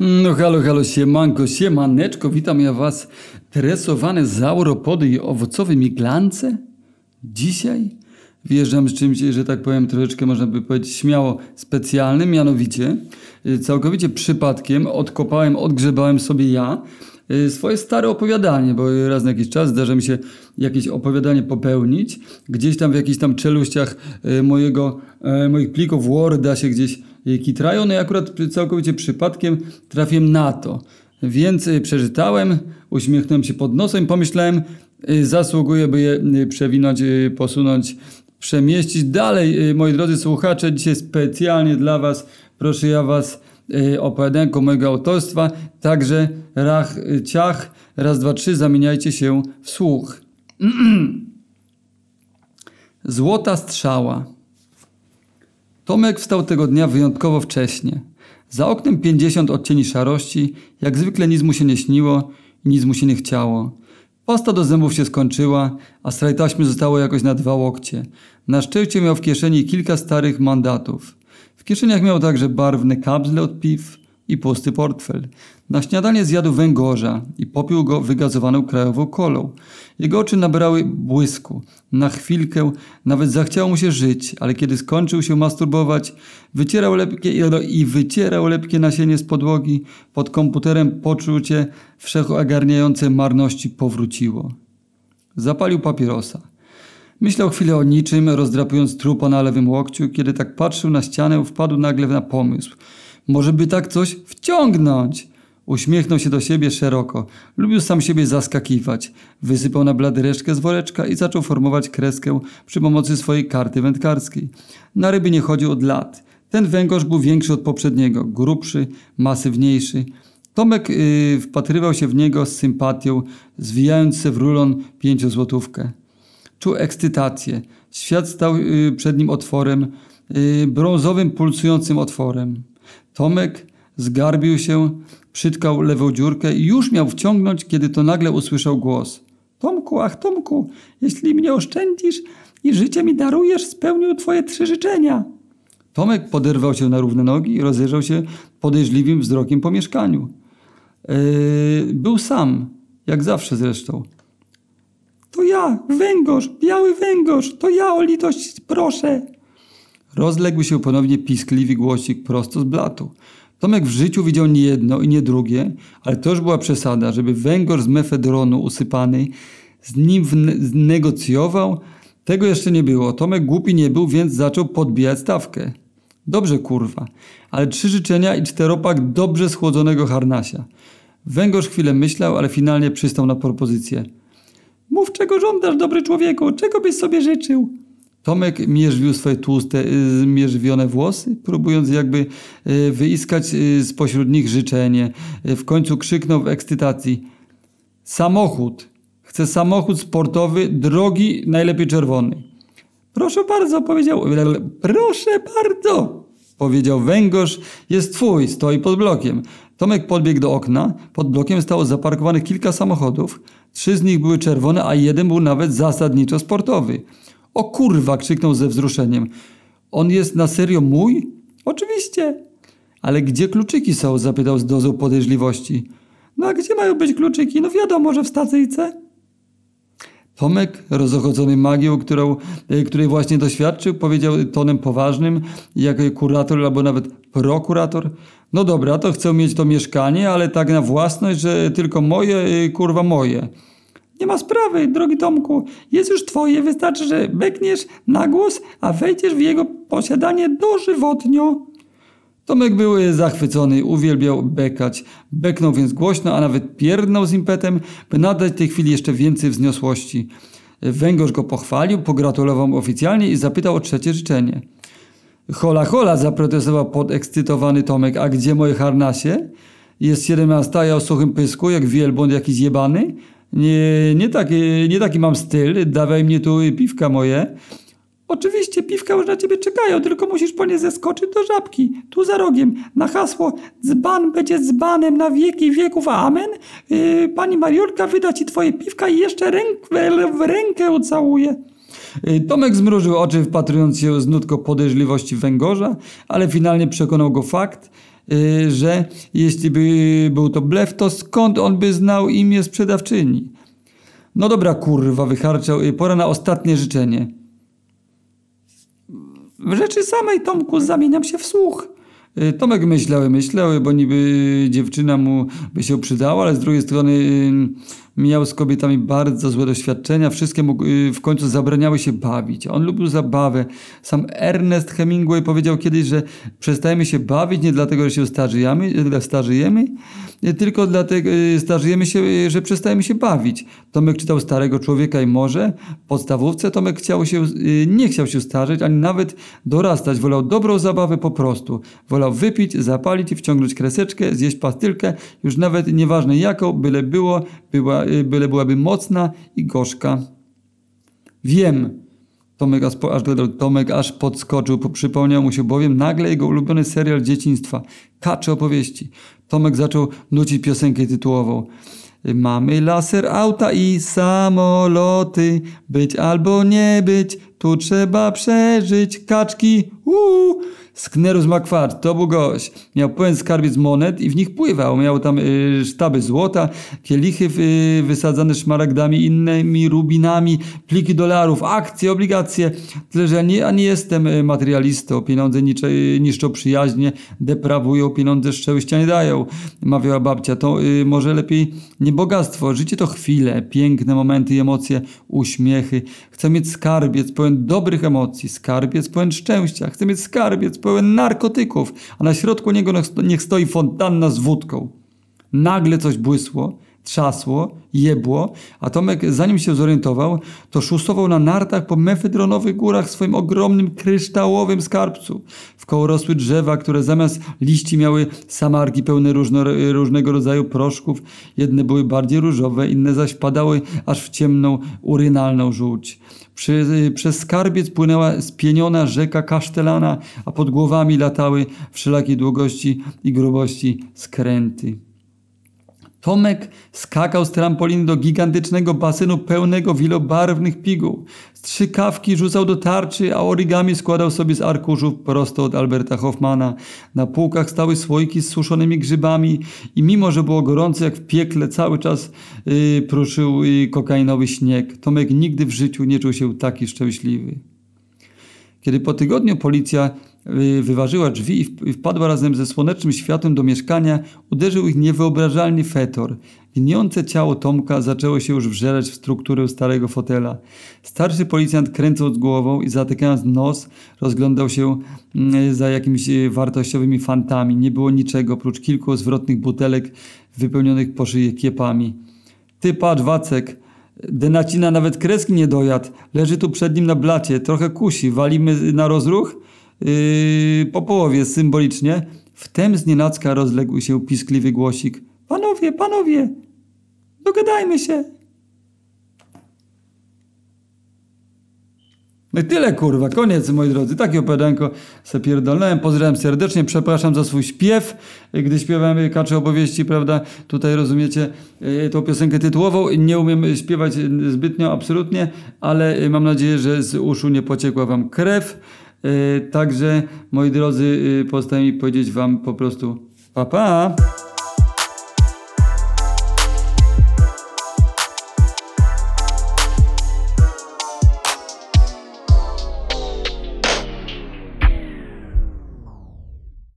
No halo, halo, siemanko, siemaneczko, witam ja was, tresowane zauropody i owocowe miglance. Dzisiaj wjeżdżam z czymś, że tak powiem, troszeczkę można by powiedzieć śmiało specjalnym, mianowicie y, całkowicie przypadkiem odkopałem, odgrzebałem sobie ja y, swoje stare opowiadanie, bo raz na jakiś czas zdarza mi się jakieś opowiadanie popełnić. Gdzieś tam w jakichś tam czeluściach y, mojego, moich plików Worda się gdzieś kitrają, no i akurat całkowicie przypadkiem trafiłem na to. Więc przeczytałem, uśmiechnąłem się pod nosem pomyślałem, zasługuję, by je przewinąć, posunąć, przemieścić dalej. Moi drodzy słuchacze, dzisiaj specjalnie dla Was, proszę ja Was, opowiadanko mojego autorstwa, także rach, ciach, raz, dwa, trzy, zamieniajcie się w słuch. Złota strzała. Tomek wstał tego dnia wyjątkowo wcześnie. Za oknem pięćdziesiąt odcieni szarości, jak zwykle nic mu się nie śniło i nic mu się nie chciało. Pasta do zębów się skończyła, a strajtaśmy zostało jakoś na dwa łokcie. Na szczęście miał w kieszeni kilka starych mandatów. W kieszeniach miał także barwne kapsle od piw, i pusty portfel. Na śniadanie zjadł węgorza i popił go wygazowaną krajową kolą. Jego oczy nabrały błysku. Na chwilkę nawet zachciało mu się żyć, ale kiedy skończył się masturbować, wycierał lepkie i wycierał lepkie nasienie z podłogi, pod komputerem poczucie wszechogarniające marności powróciło. Zapalił papierosa. Myślał chwilę o niczym, rozdrapując trupa na lewym łokciu. Kiedy tak patrzył na ścianę, wpadł nagle na pomysł – może by tak coś wciągnąć? Uśmiechnął się do siebie szeroko. Lubił sam siebie zaskakiwać. Wysypał na blady resztkę z woreczka i zaczął formować kreskę przy pomocy swojej karty wędkarskiej. Na ryby nie chodził od lat. Ten węgorz był większy od poprzedniego, grubszy, masywniejszy. Tomek yy, wpatrywał się w niego z sympatią, zwijając się w rulon pięciozłotówkę. Czuł ekscytację. Świat stał yy, przed nim otworem, yy, brązowym, pulsującym otworem. Tomek zgarbił się, przytkał lewą dziurkę i już miał wciągnąć, kiedy to nagle usłyszał głos. Tomku, ach Tomku, jeśli mnie oszczędzisz i życie mi darujesz, spełnię twoje trzy życzenia. Tomek poderwał się na równe nogi i rozejrzał się podejrzliwym wzrokiem po mieszkaniu. Yy, był sam, jak zawsze zresztą. To ja, węgorz, biały węgorz, to ja o litość proszę. Rozległ się ponownie piskliwy głosik prosto z blatu. Tomek w życiu widział nie jedno i nie drugie, ale to już była przesada, żeby węgorz z mefedronu usypany z nim negocjował. Tego jeszcze nie było. Tomek głupi nie był, więc zaczął podbijać stawkę. Dobrze, kurwa, ale trzy życzenia i czteropak dobrze schłodzonego harnasia. Węgorz chwilę myślał, ale finalnie przystał na propozycję. Mów, czego żądasz, dobry człowieku, czego byś sobie życzył? Tomek mierzwił swoje tłuste, y, zmierzwione włosy, próbując jakby y, wyiskać y, spośród nich życzenie. W końcu krzyknął w ekscytacji. Samochód. Chcę samochód sportowy, drogi, najlepiej czerwony. Proszę bardzo, powiedział. Proszę bardzo, powiedział węgorz. Jest twój, stoi pod blokiem. Tomek podbiegł do okna. Pod blokiem stało zaparkowanych kilka samochodów. Trzy z nich były czerwone, a jeden był nawet zasadniczo sportowy. O kurwa, krzyknął ze wzruszeniem. On jest na serio mój? Oczywiście. Ale gdzie kluczyki są? zapytał z dozą podejrzliwości. No a gdzie mają być kluczyki? No wiadomo, że w stacyjce. Tomek, rozochodzony magią, którą, e, której właśnie doświadczył, powiedział tonem poważnym, jak kurator albo nawet prokurator. No dobra, to chcę mieć to mieszkanie, ale tak na własność, że tylko moje, e, kurwa moje. Nie ma sprawy, drogi Tomku. Jest już twoje, wystarczy, że bekniesz na głos, a wejdziesz w jego posiadanie dożywotnio. Tomek był zachwycony, uwielbiał bekać. Beknął więc głośno, a nawet pierdnął z impetem, by nadać tej chwili jeszcze więcej wzniosłości. Węgorz go pochwalił, pogratulował oficjalnie i zapytał o trzecie życzenie. Hola, hola, zaprotestował podekscytowany Tomek. A gdzie moje harnasie? Jest siedemnasta, ja o suchym pysku, jak wielbłąd jakiś zjebany? Nie, nie, taki, nie taki mam styl, dawaj mnie tu piwka moje. Oczywiście, piwka już na ciebie czekają, tylko musisz po nie zeskoczyć do żabki, tu za rogiem, na hasło dzban będzie dzbanem na wieki wieków, amen. Yy, pani Mariolka wyda ci twoje piwka i jeszcze ręk, w rękę ucałuje. Yy, Tomek zmrużył oczy, wpatrując się z nutką podejrzliwości węgorza, ale finalnie przekonał go fakt, że jeśli by był to blef, to skąd on by znał imię sprzedawczyni? No dobra, kurwa, wycharczał. y, Pora na ostatnie życzenie. W rzeczy samej, Tomku, zamieniam się w słuch. Y, Tomek myślały, myślały, bo niby dziewczyna mu by się przydała, ale z drugiej strony y, miał z kobietami bardzo złe doświadczenia. Wszystkie mu y, w końcu zabraniały się bawić. On lubił zabawę. Sam Ernest Hemingway powiedział kiedyś, że przestajemy się bawić nie dlatego, że się starzejemy, starzejemy y, tylko dlatego y, starzejemy się, że przestajemy się bawić. Tomek czytał Starego Człowieka i Morze. W podstawówce Tomek chciał się, nie chciał się starzeć, ani nawet dorastać. Wolał dobrą zabawę po prostu. Wolał wypić, zapalić wciągnąć kreseczkę, zjeść pastylkę, już nawet nieważne jaką, byle było, była, byle byłaby mocna i gorzka. Wiem. Tomek aż, aż, Tomek aż podskoczył, po- przypomniał mu się bowiem nagle jego ulubiony serial dzieciństwa Kacze opowieści. Tomek zaczął nucić piosenkę tytułową. Mamy laser, auta i samoloty, być albo nie być, tu trzeba przeżyć. Kaczki, uuu. Sknerus McFart, to był gość. Miał pełen skarbiec monet i w nich pływał. Miał tam y, sztaby złota, kielichy y, wysadzane szmaragdami, innymi rubinami, pliki dolarów, akcje, obligacje. Tyle, że ja nie, ja nie jestem y, materialistą. Pieniądze nicze, y, niszczą przyjaźnie, deprawują, pieniądze szczęścia nie dają. Mawiała babcia, to y, może lepiej nie bogactwo. Życie to chwile, piękne momenty i emocje, uśmiechy. Chcę mieć skarbiec pełen dobrych emocji, skarbiec pełen szczęścia. Chcę mieć skarbiec pełen narkotyków, a na środku niego niech- stoi fontanna z wódką. Nagle coś błysło, trzasło, jebło, a Tomek zanim się zorientował, to szusował na nartach po mefedronowych górach w swoim ogromnym kryształowym skarbcu. Wkoło rosły drzewa, które zamiast liści miały samarki pełne różno, różnego rodzaju proszków. Jedne były bardziej różowe, inne zaś padały aż w ciemną, urynalną żółć. Przy, przez skarbiec płynęła spieniona rzeka kasztelana, a pod głowami latały wszelakiej długości i grubości skręty. Tomek skakał z trampoliny do gigantycznego basenu pełnego wielobarwnych piguł. Strzykawki rzucał do tarczy, a origami składał sobie z arkuszów prosto od Alberta Hoffmana. Na półkach stały słoiki z suszonymi grzybami i mimo, że było gorąco jak w piekle, cały czas yy, pruszył yy, kokainowy śnieg. Tomek nigdy w życiu nie czuł się taki szczęśliwy. Kiedy po tygodniu policja wyważyła drzwi i wpadła razem ze słonecznym światłem do mieszkania, uderzył ich niewyobrażalny fetor. Gniące ciało Tomka zaczęło się już wżerać w strukturę starego fotela. Starszy policjant kręcąc głową i zatykając nos, rozglądał się mm, za jakimiś y, wartościowymi fantami. Nie było niczego oprócz kilku zwrotnych butelek wypełnionych po szyję kiepami. Ty patrz, Wacek, Denacina nawet kreski nie dojadł. Leży tu przed nim na blacie, trochę kusi. Walimy na rozruch? Yy, po połowie, symbolicznie. Wtem znienacka rozległ się piskliwy głosik. Panowie, panowie, dogadajmy się. No i tyle kurwa, koniec moi drodzy. Takie opowiadanko se pierdolnąłem. Pozdrawiam serdecznie, przepraszam za swój śpiew, gdy śpiewamy kacze opowieści, prawda? Tutaj rozumiecie e, tą piosenkę tytułową. Nie umiem śpiewać zbytnio, absolutnie, ale e, mam nadzieję, że z uszu nie pociekła wam krew. E, Także moi drodzy, e, pozostaje mi powiedzieć wam po prostu pa pa!